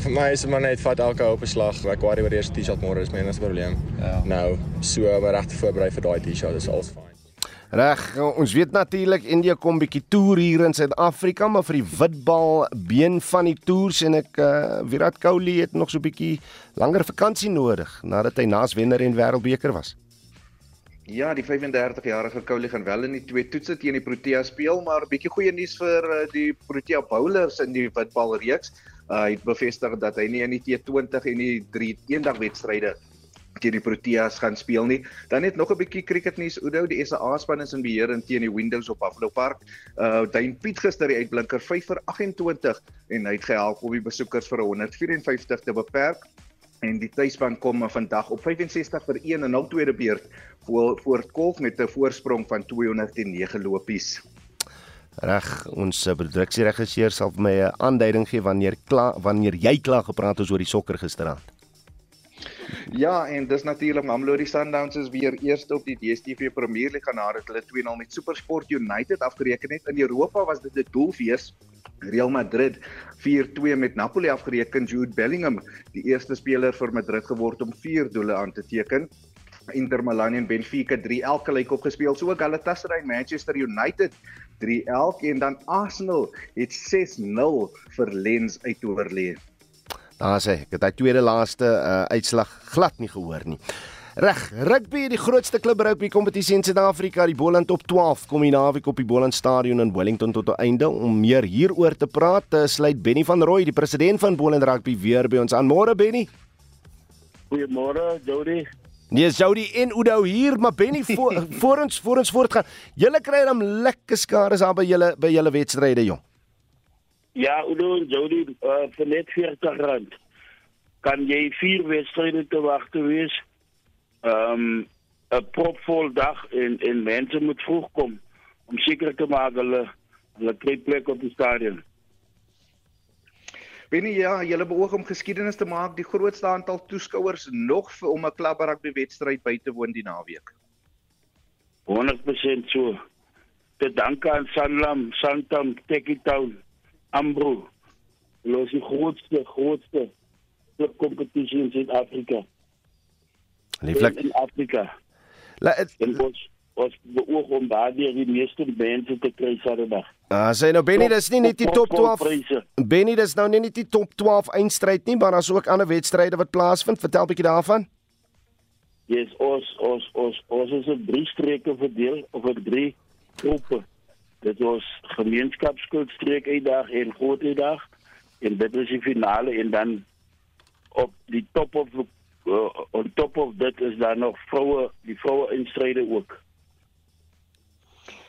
vir my is dit maar net vat elke hoop slag. Ek worry oor die eerste T-shot môre is my enigste probleem. Ja. Nou, so om reg te voorberei vir daai T-shot is alles fyn. Reg, ons weet natuurlik India kom bietjie toer hier in Suid-Afrika, maar vir die witbal been van die toer sien ek uh, Virat Kohli het nog so bietjie langer vakansie nodig nadat hy naas wenner en wêreldbeker was. Ja, die 35-jarige Kohli gaan wel in die twee toetse teen die Protea speel, maar bietjie goeie nuus vir uh, die Protea bowlers in die witbal reeks. Uh, hy het bevestig dat hy nie in die T20 en die 3 eendagwedstryde teen die Proteas gaan speel nie. Dan net nog 'n bietjie cricketnuus. Oudo, die SA span is in beheer in teen die Windows op Buffalo Park. Uh Dane Piet gister die uitblinker 5 vir 28 en hy het gehelp om die besoekers vir 154 te beperk. En die tuisspan kom vandag op 65 vir 1 in hul tweede beurt voor voor Kolf met 'n voorsprong van 209 lopies. Reg, ons produksieregisseur sal vir my 'n aanduiding gee wanneer klaar wanneer jy klaar gepraat het oor die sokker gisteraand. <laughs> Ja, en dis natuurlik Mamelodi Sundowns is weer eerste op die DStv Premier League nadat hulle 2-0 met SuperSport United afgereken het. In Europa was dit 'n doelfees. Real Madrid 4-2 met Napoli afgereken. Jude Bellingham, die eerste speler vir Madrid geword om 4 doele aan te teken. Inter Milan en Benfica 3-1 gelyk opgespeel. So ook Galatasaray en Manchester United 3-1 en dan Arsenal het 6-0 vir Lens uit oorleef. Daar sê ek het hy tweede laaste uh, uitslag glad nie gehoor nie. Reg, rugby, die grootste klub rugby kompetisie in Suid-Afrika, die Boland Top 12 kom die naweek op die Boland Stadion in Wellington tot 'n einde. Om meer hieroor te praat, uh, sluit Benny van Rooi, die president van Boland Rugby weer by ons aan. Môre Benny. Goeiemôre, Jody. Nee, Jody en Udo hier, maar Benny voor <laughs> voor ons voor ons voortgaan. Julle kry dan lekker skare aan by julle by julle wedstryde, jong. Ja, Udo en Jody, uh, vir net 40 rand kan jy vier wedstryde te wag te wees. Ehm um, 'n propvol dag en en mense moet vroeg kom om seker te maak hulle hulle kry plek op die stadion. Binne ja, julle beoog om geskiedenis te maak, die grootste aantal toeskouers nog vir om 'n klub rugby wedstryd by te woon die naweek. 100% so. Te danke aan Sanlam, Santam, Tekitown Ambro. Hulle is die grootste grootste kompetisie in Suid-Afrika. Lieflik in Afrika. La het ons ons beoog om daardie die meeste mense te kry Saterdag. Ah, sê nou Benny, dis nie net die top 12. Benny, dis nou nie net die top 12 eindstryd nie, maar daar's ook ander wedstryde wat plaasvind. Vertel 'n bietjie daarvan. Yes, ons ons ons ons is op drie streke verdeel of op drie groepe. Dit was gemeenskapsskuldstreek uitdag en groot uitdag en dit is die finale en dan op die top of uh, on top of dit is daar nog vroue die vroue instryde ook.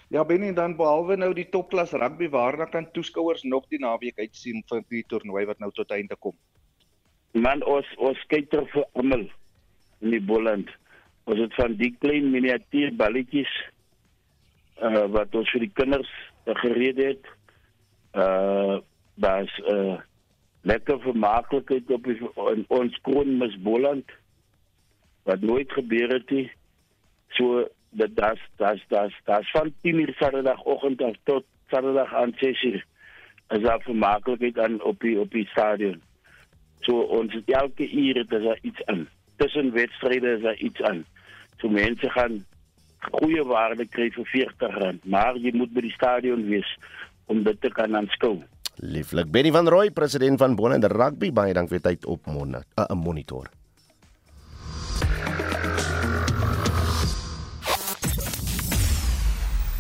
Ja, binne dan behalwe nou die topklas rugby waarna kan toeskouers nog die naweek uitsien vir die toernooi wat nou tot einde kom. Man ons ons kyk ter vir almal in die Boland. Ons het van die klein miniatuur balletjies uh wat ons vir die kinders uh, gereed het. Uh daar's uh lekker vermaaklikheid op die, in ons kroon mis Boland wat nooit gebeur het nie. So dat das das das das van 10 uur Saterdagoggend tot Saterdag aan 6 uur is daar vermaaklikheid aan op die op die stadion. So ons het elke uur het daar iets aan. Tussen wedstryde is daar iets aan. So mense gaan goeie waarde kry vir R40, maar jy moet by die stadion wees om dit te kan aanskou. Lieflik Benny van Rooi, president van Bonne Rugby, baie dank vir tyd op mon 'n uh, monitor.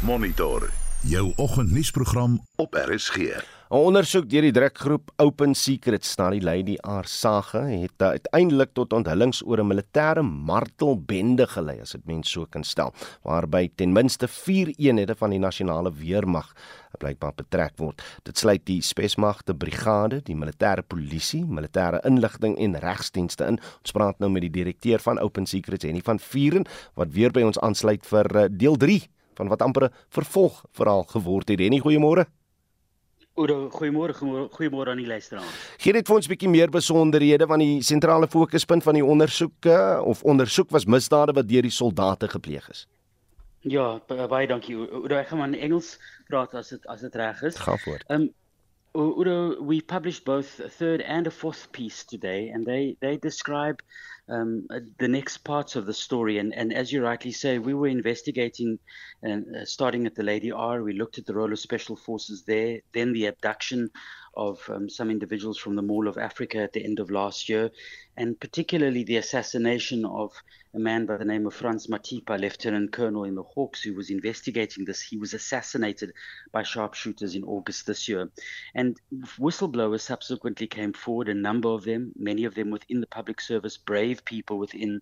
Monitor jou oggendnuusprogram op RSG. 'n Ondersoek deur die drukgroep Open Secrets na die Lady R sage het uiteindelik tot onthullings oor 'n militêre martelbende gelei, as dit mens so kan stel, waarby ten minste 4 eenhede van die nasionale weermag blykbaar betrek word. Dit sluit die spesmagte brigade, die militêre polisie, militêre inligting en regsdienste in. Ons praat nou met die direkteur van Open Secrets, Henny van Vuren, wat weer by ons aansluit vir eh, deel 3 van wat amper 'n vervolg verhaal geword het. Henny, goeiemôre. Oor goeiemôre, goeiemôre aan die luisteraars. Gee net vir ons 'n bietjie meer besonderhede van die sentrale fokuspunt van die ondersoeke of ondersoek was misdade wat deur die soldate gepleeg is. Ja, baie dankie. Oor ek gaan maar in Engels praat as dit as dit reg is. Gaan voort. Um Udo, we published both a third and a fourth piece today, and they, they describe um, uh, the next parts of the story. And, and as you rightly say, we were investigating, and uh, starting at the Lady R, we looked at the role of special forces there, then the abduction of um, some individuals from the Mall of Africa at the end of last year, and particularly the assassination of a man by the name of Franz Matipa, Lieutenant Colonel in the Hawks, who was investigating this. He was assassinated by sharpshooters in August this year. And whistleblowers subsequently came forward, a number of them, many of them within the public service, brave people within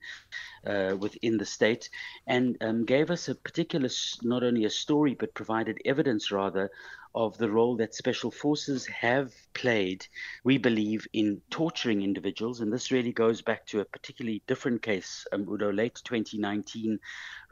uh, within the state, and um, gave us a particular, not only a story, but provided evidence rather of the role that special forces have played, we believe, in torturing individuals. And this really goes back to a particularly different case. Um, Udo, late 2019,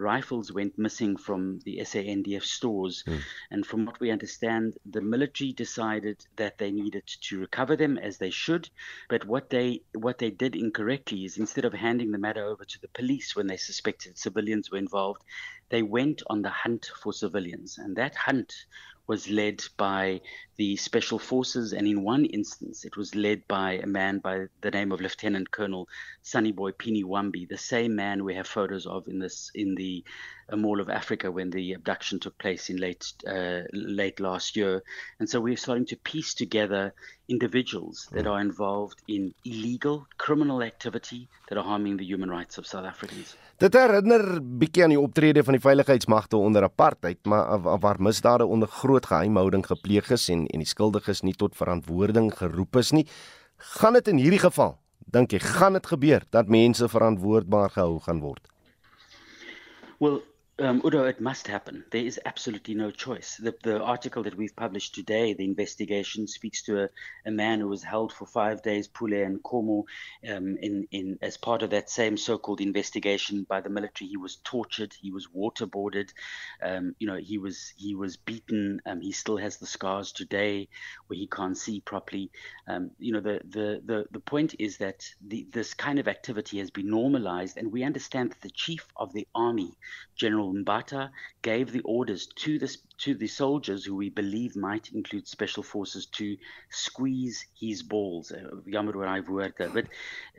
rifles went missing from the SANDF stores. Mm. And from what we understand, the military decided that they needed to recover them as they should. But what they what they did incorrectly is instead of handing the matter over to the police when they suspected civilians were involved, they went on the hunt for civilians. And that hunt was led by the special forces, and in one instance, it was led by a man by the name of Lieutenant Colonel Sunnyboy Pini Wambi, the same man we have photos of in this in the uh, Mall of Africa when the abduction took place in late uh, late last year. And so we're starting to piece together individuals that are involved in illegal criminal activity that are harming the human rights of South Africans. Dit herinner bietjie aan die optrede van die veiligheidsmagte onder apartheid, maar waar misdade onder groot geheimhouding gepleeg is en en die skuldiges nie tot verantwoording geroep is nie. Gaan dit in hierdie geval, dink jy, gaan dit gebeur dat mense verantwoordbaar gehou gaan word? Well, um, Udo, it must happen. There is absolutely no choice. The, the article that we've published today, the investigation, speaks to a, a man who was held for five days, Pule and Komo, um, in, in as part of that same so-called investigation by the military. He was tortured. He was waterboarded. Um, you know, he was he was beaten. Um, he still has the scars today, where he can't see properly. Um, you know, the, the the the point is that the, this kind of activity has been normalized, and we understand that the chief of the army, General General Mbata gave the orders to the to the soldiers, who we believe might include special forces, to squeeze his balls. Uh, but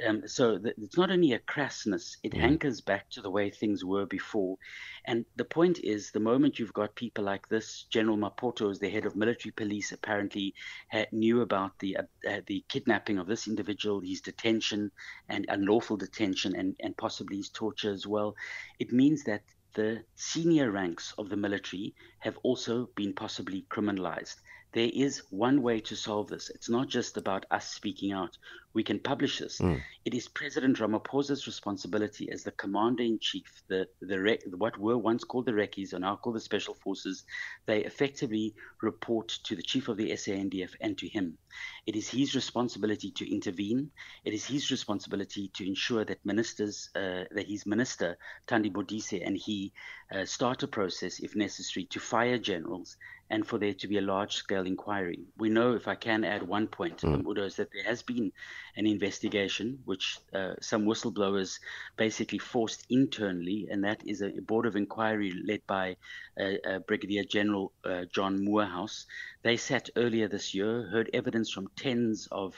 um, so the, it's not only a crassness; it mm. hankers back to the way things were before. And the point is, the moment you've got people like this, General Mapoto, as the head of military police, apparently had, knew about the uh, uh, the kidnapping of this individual, his detention and unlawful detention, and and possibly his torture as well. It means that the senior ranks of the military have also been possibly criminalized. There is one way to solve this. It's not just about us speaking out. We can publish this. Mm. It is President Ramaphosa's responsibility as the commander in chief, the, the what were once called the Rekis are now called the Special Forces. They effectively report to the chief of the SANDF and to him. It is his responsibility to intervene. It is his responsibility to ensure that ministers, uh, that his minister, Tandi Modise, and he uh, start a process, if necessary, to fire generals and for there to be a large scale inquiry. We know, if I can add one point, mm. Udo, is that there has been an investigation which uh, some whistleblowers basically forced internally, and that is a board of inquiry led by uh, uh, Brigadier General uh, John Moorhouse. They sat earlier this year, heard evidence from tens of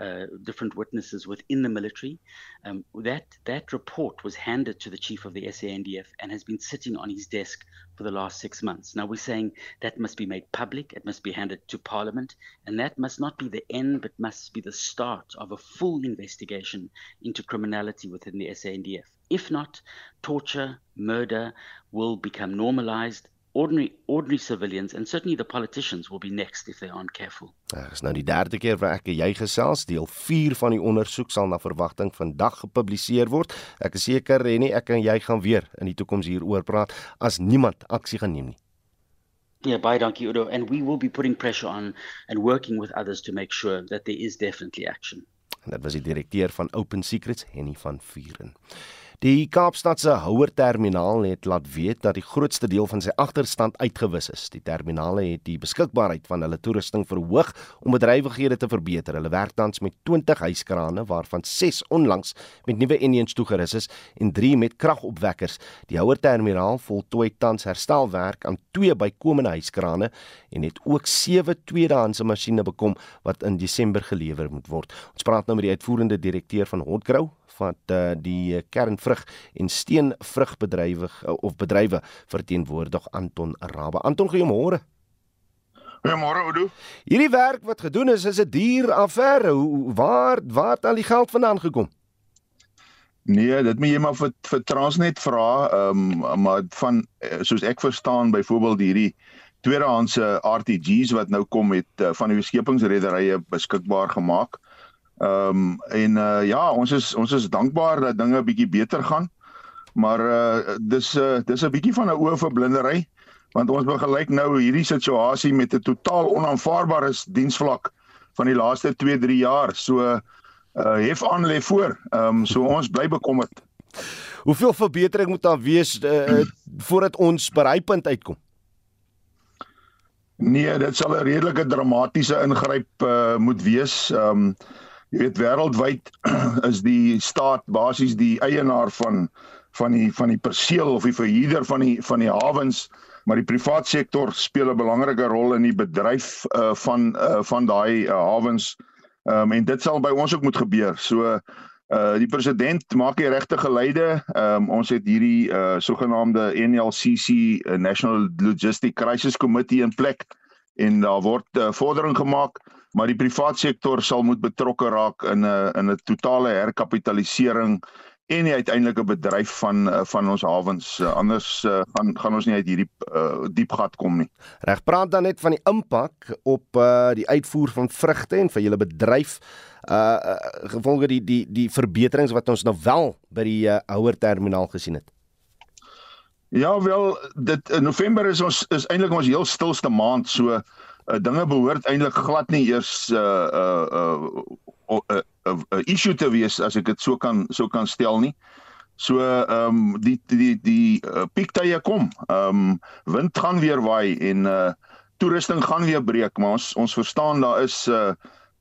uh, different witnesses within the military. Um, that that report was handed to the chief of the SANDF and has been sitting on his desk for the last six months. Now we're saying that must be made public. It must be handed to Parliament, and that must not be the end, but must be the start of a full investigation into criminality within the SANDF. If not, torture, murder will become normalized ordinary ordinary civilians and certainly the politicians will be next if they aren't careful. Dit is nou die derde keer waar ek en jy gesels. Deel 4 van die ondersoek sal na verwagting vandag gepubliseer word. Ek is seker en nie ek en jy gaan weer in die toekoms hieroor praat as niemand aksie gaan neem nie. Yeah, baie dankie Udo and we will be putting pressure on and working with others to make sure that there is definitely action. En dit was die direkteur van Open Secrets Henny van Vuren. Die Kaapstad se Houer Terminaal het laat weet dat die grootste deel van sy agterstand uitgewis is. Die terminale het die beskikbaarheid van hulle toerusting verhoog om bedrywighede te verbeter. Hulle werk tans met 20 hyskrane waarvan 6 onlangs met nuwe enjins toegerus is en 3 met kragopwekkers. Die Houer Terminaal voltooi tans herstelwerk aan twee bykomende hyskrane en het ook 7 tweedehandse masjiene bekom wat in Desember gelewer moet word. Ons praat nou met die uitvoerende direkteur van Hotgrow, wat uh, die eh, kernvrug en steenvrugbedrywe uh, of bedrywe verteenwoordig Anton Rabe. Anton, goeiemôre. Goeiemôre Oudo. Hierdie werk wat gedoen is, is 'n duur affære. Hoe waar waar het al die geld vandaan gekom? Nee, dit moet jy maar vir vir Transnet vra. Ehm um, maar van soos ek verstaan byvoorbeeld hierdie tweedehandse RTG's wat nou kom met uh, van die skepingsrederye beskikbaar gemaak. Ehm um, en uh, ja, ons is ons is dankbaar dat dinge bietjie beter gaan. Maar uh dis uh dis 'n bietjie van 'n oë vir blindery want ons begelyk nou hierdie situasie met 'n totaal onaanvaarbare diensvlak van die laaste 2-3 jaar. So uh hef aan lê voor. Ehm um, so ons bly bekommerd. Hoeveel verbetering moet daar wees uh, voordat ons by hy punt uitkom? Nee, dit sal 'n redelike dramatiese ingryp uh, moet wees. Ehm um, jy weet wêreldwyd <clears throat> is die staat basies die eienaar van van die van die perseel of die verhuurder van die van die hawens maar die privaat sektor speel 'n belangrike rol in die bedryf uh, van uh, van daai uh, hawens. Um, en dit sal by ons ook moet gebeur. So uh die president maak die regte geleide. Um, ons het hierdie uh sogenaamde NLCC uh, National Logistic Crisis Committee in plek en daar word uh, vordering gemaak maar die privaat sektor sal moet betrokke raak in 'n in 'n totale herkapitalisering en die uiteindelike bedryf van eh, van ons hawens uh, anders uh, gaan gaan ons nie uit hierdie uh, diep gat kom nie. Reg praat dan net van die impak op uh, die uitvoer van vrugte en vir julle bedryf uh, uh gevolge die die die verbeterings wat ons nou wel by die uh, ouer terminaal gesien het. Ja wel dit in November is ons is eintlik ons heel stilste maand so uh, dinge behoort eintlik glad nie eers 'n uh, uh, uh, uh, uh, uh, issue te wees as ek dit so kan so kan stel nie. So ehm um, die die die uh, piektye kom. Ehm um, wind gaan weer waai en uh toerusting gaan weer breek, maar ons ons verstaan daar is uh,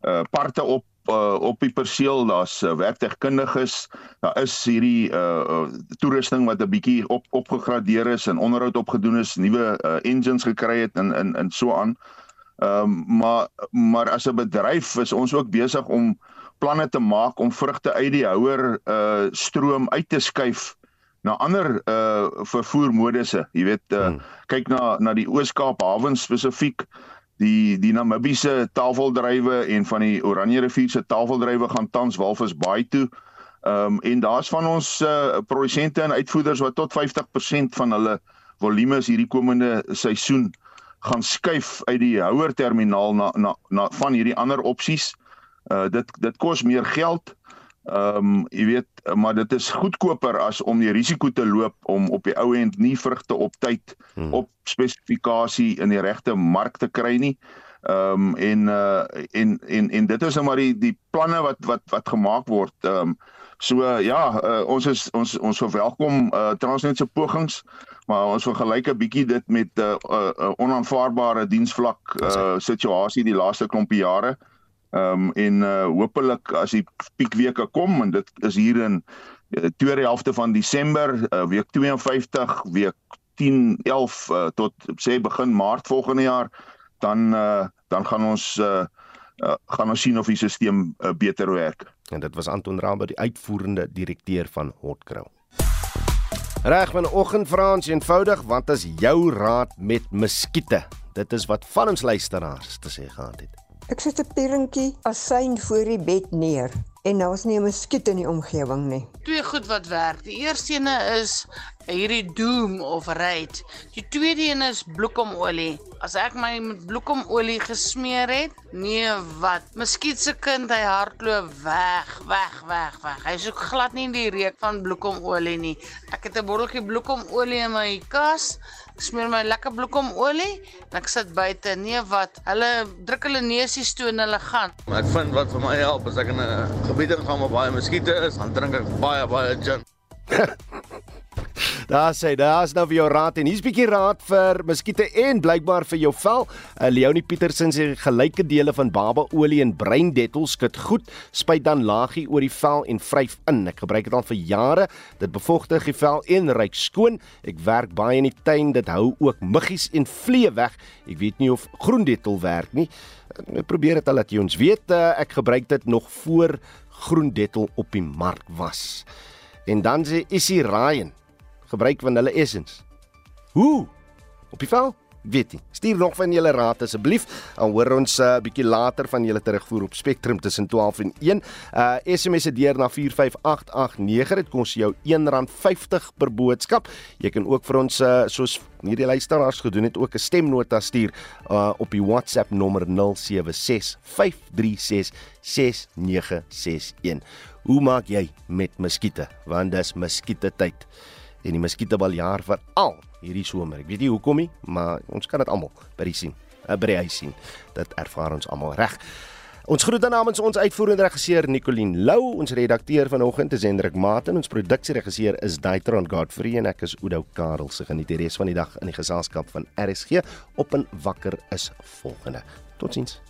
uh parte op uh, op die perseel, daar's uh, werktegkundiges, daar is hierdie uh, uh toerusting wat 'n bietjie op opgegradeer is en onderhoud opgedoen is, nuwe uh, engines gekry het en in in so aan. Ehm um, maar maar as 'n bedryf is ons ook besig om planne te maak om vrugte uit die houer uh stroom uit te skuif na ander uh vervoermodusse. Jy weet uh hmm. kyk na na die Oos-Kaap hawe spesifiek die die Namibiese tafeldrywe en van die Oranje rivier se tafeldrywe gaan tans Walvis Bay toe. Ehm um, en daar's van ons uh produsente en uitvoerders wat tot 50% van hulle volumes hierdie komende seisoen gaan skuif uit die houer terminaal na na na van hierdie ander opsies. Uh dit dit kos meer geld. Ehm um, jy weet, maar dit is goedkoper as om die risiko te loop om op die ou end nie vrugte op tyd hmm. op spesifikasie in die regte mark te kry nie. Ehm um, en uh en en en dit is nou maar die die planne wat wat wat gemaak word. Ehm um, so uh, ja, uh, ons is ons ons verwelkom uh Transnet se pogings, maar ons vergelyk 'n bietjie dit met 'n uh, uh, uh, onaanvaarbare diensvlak uh situasie die laaste klompie jare. Ehm um, en uh hopelik as die piekweke kom en dit is hier in uh, tweede helfte van Desember, uh, week 52, week 10, 11 uh, tot sê begin Maart volgende jaar, dan uh dan gaan ons uh, uh gaan ons sien of die stelsel uh, beter werk. En dit was Anton Rambo, die uitvoerende direkteur van Hotcrow. Reg vanoggend Frans eenvoudig, wat is jou raad met muskiete? Dit is wat van ons luisteraars te sê gehad het. Ek sit 'n pierentjie asyn voor die bed neer en nou is nie 'n muskiet in die omgewing nie. Twee goed wat werk. Die eerste ene is hierdie doom of raid. Die tweede een is bloekomolie. As ek my met bloekomolie gesmeer het, nee wat, muskiet se kind hy hardloop weg, weg, weg, weg. Hy soek glad nie die reuk van bloekomolie nie. Ek het 'n botteltjie bloekomolie in my kas smeer my lekker bloekomolie en ek sit buite. Nee, wat? Hulle druk hulle neusies toe en hulle gaan. Ek vind wat vir my help as ek in 'n gebied ingaan waar baie muskiete is, dan drink ek baie baie gin. <laughs> Daar sê, daar's nou vir jou raad en hier's 'n bietjie raad vir muskiete en blykbaar vir jou vel. Uh, Leonie Petersen sê gelyke dele van babaolie en breindettel skud goed, spuit dan laagie oor die vel en vryf in. Ek gebruik dit al vir jare. Dit bevochtig die vel en ryk skoon. Ek werk baie in die tuin. Dit hou ook muggies en vliee weg. Ek weet nie of groendettel werk nie. Ek probeer dit al laat jy ons weet. Uh, ek gebruik dit nog voor groendettel op die mark was. En dan sê Isie Ryan gebruik vanille essence. Hoe? Op die vel? Weet nie. Stuur nog van julle raad asseblief. Dan hoor ons 'n uh, bietjie later van julle terugvoer op Spectrum tussen 12 en 1. Uh SMS se deur na 45889. Dit kos jou R1.50 per boodskap. Jy kan ook vir ons uh soos hierdie luisteraars gedoen het ook 'n stemnota stuur uh op die WhatsApp nommer 0765366961. Hoe maak jy met muskiete? Want dis muskiete tyd en die muskietebal jaar vir al hierdie somer. Ek weet nie hoekom nie, maar ons kan dit almal by die sien. Uh, by die huis sien. Dit ervaar ons almal reg. Ons groet dan namens ons uitvoerende regisseur Nicoline Lou, ons redakteur vanoggend is Hendrik Maten, ons produksieregisseur is Daitron Godfrey en ek is Oudo Karel. Se geniet die res van die dag in die geselskap van RSG op 'n wakker is volgende. Totsiens.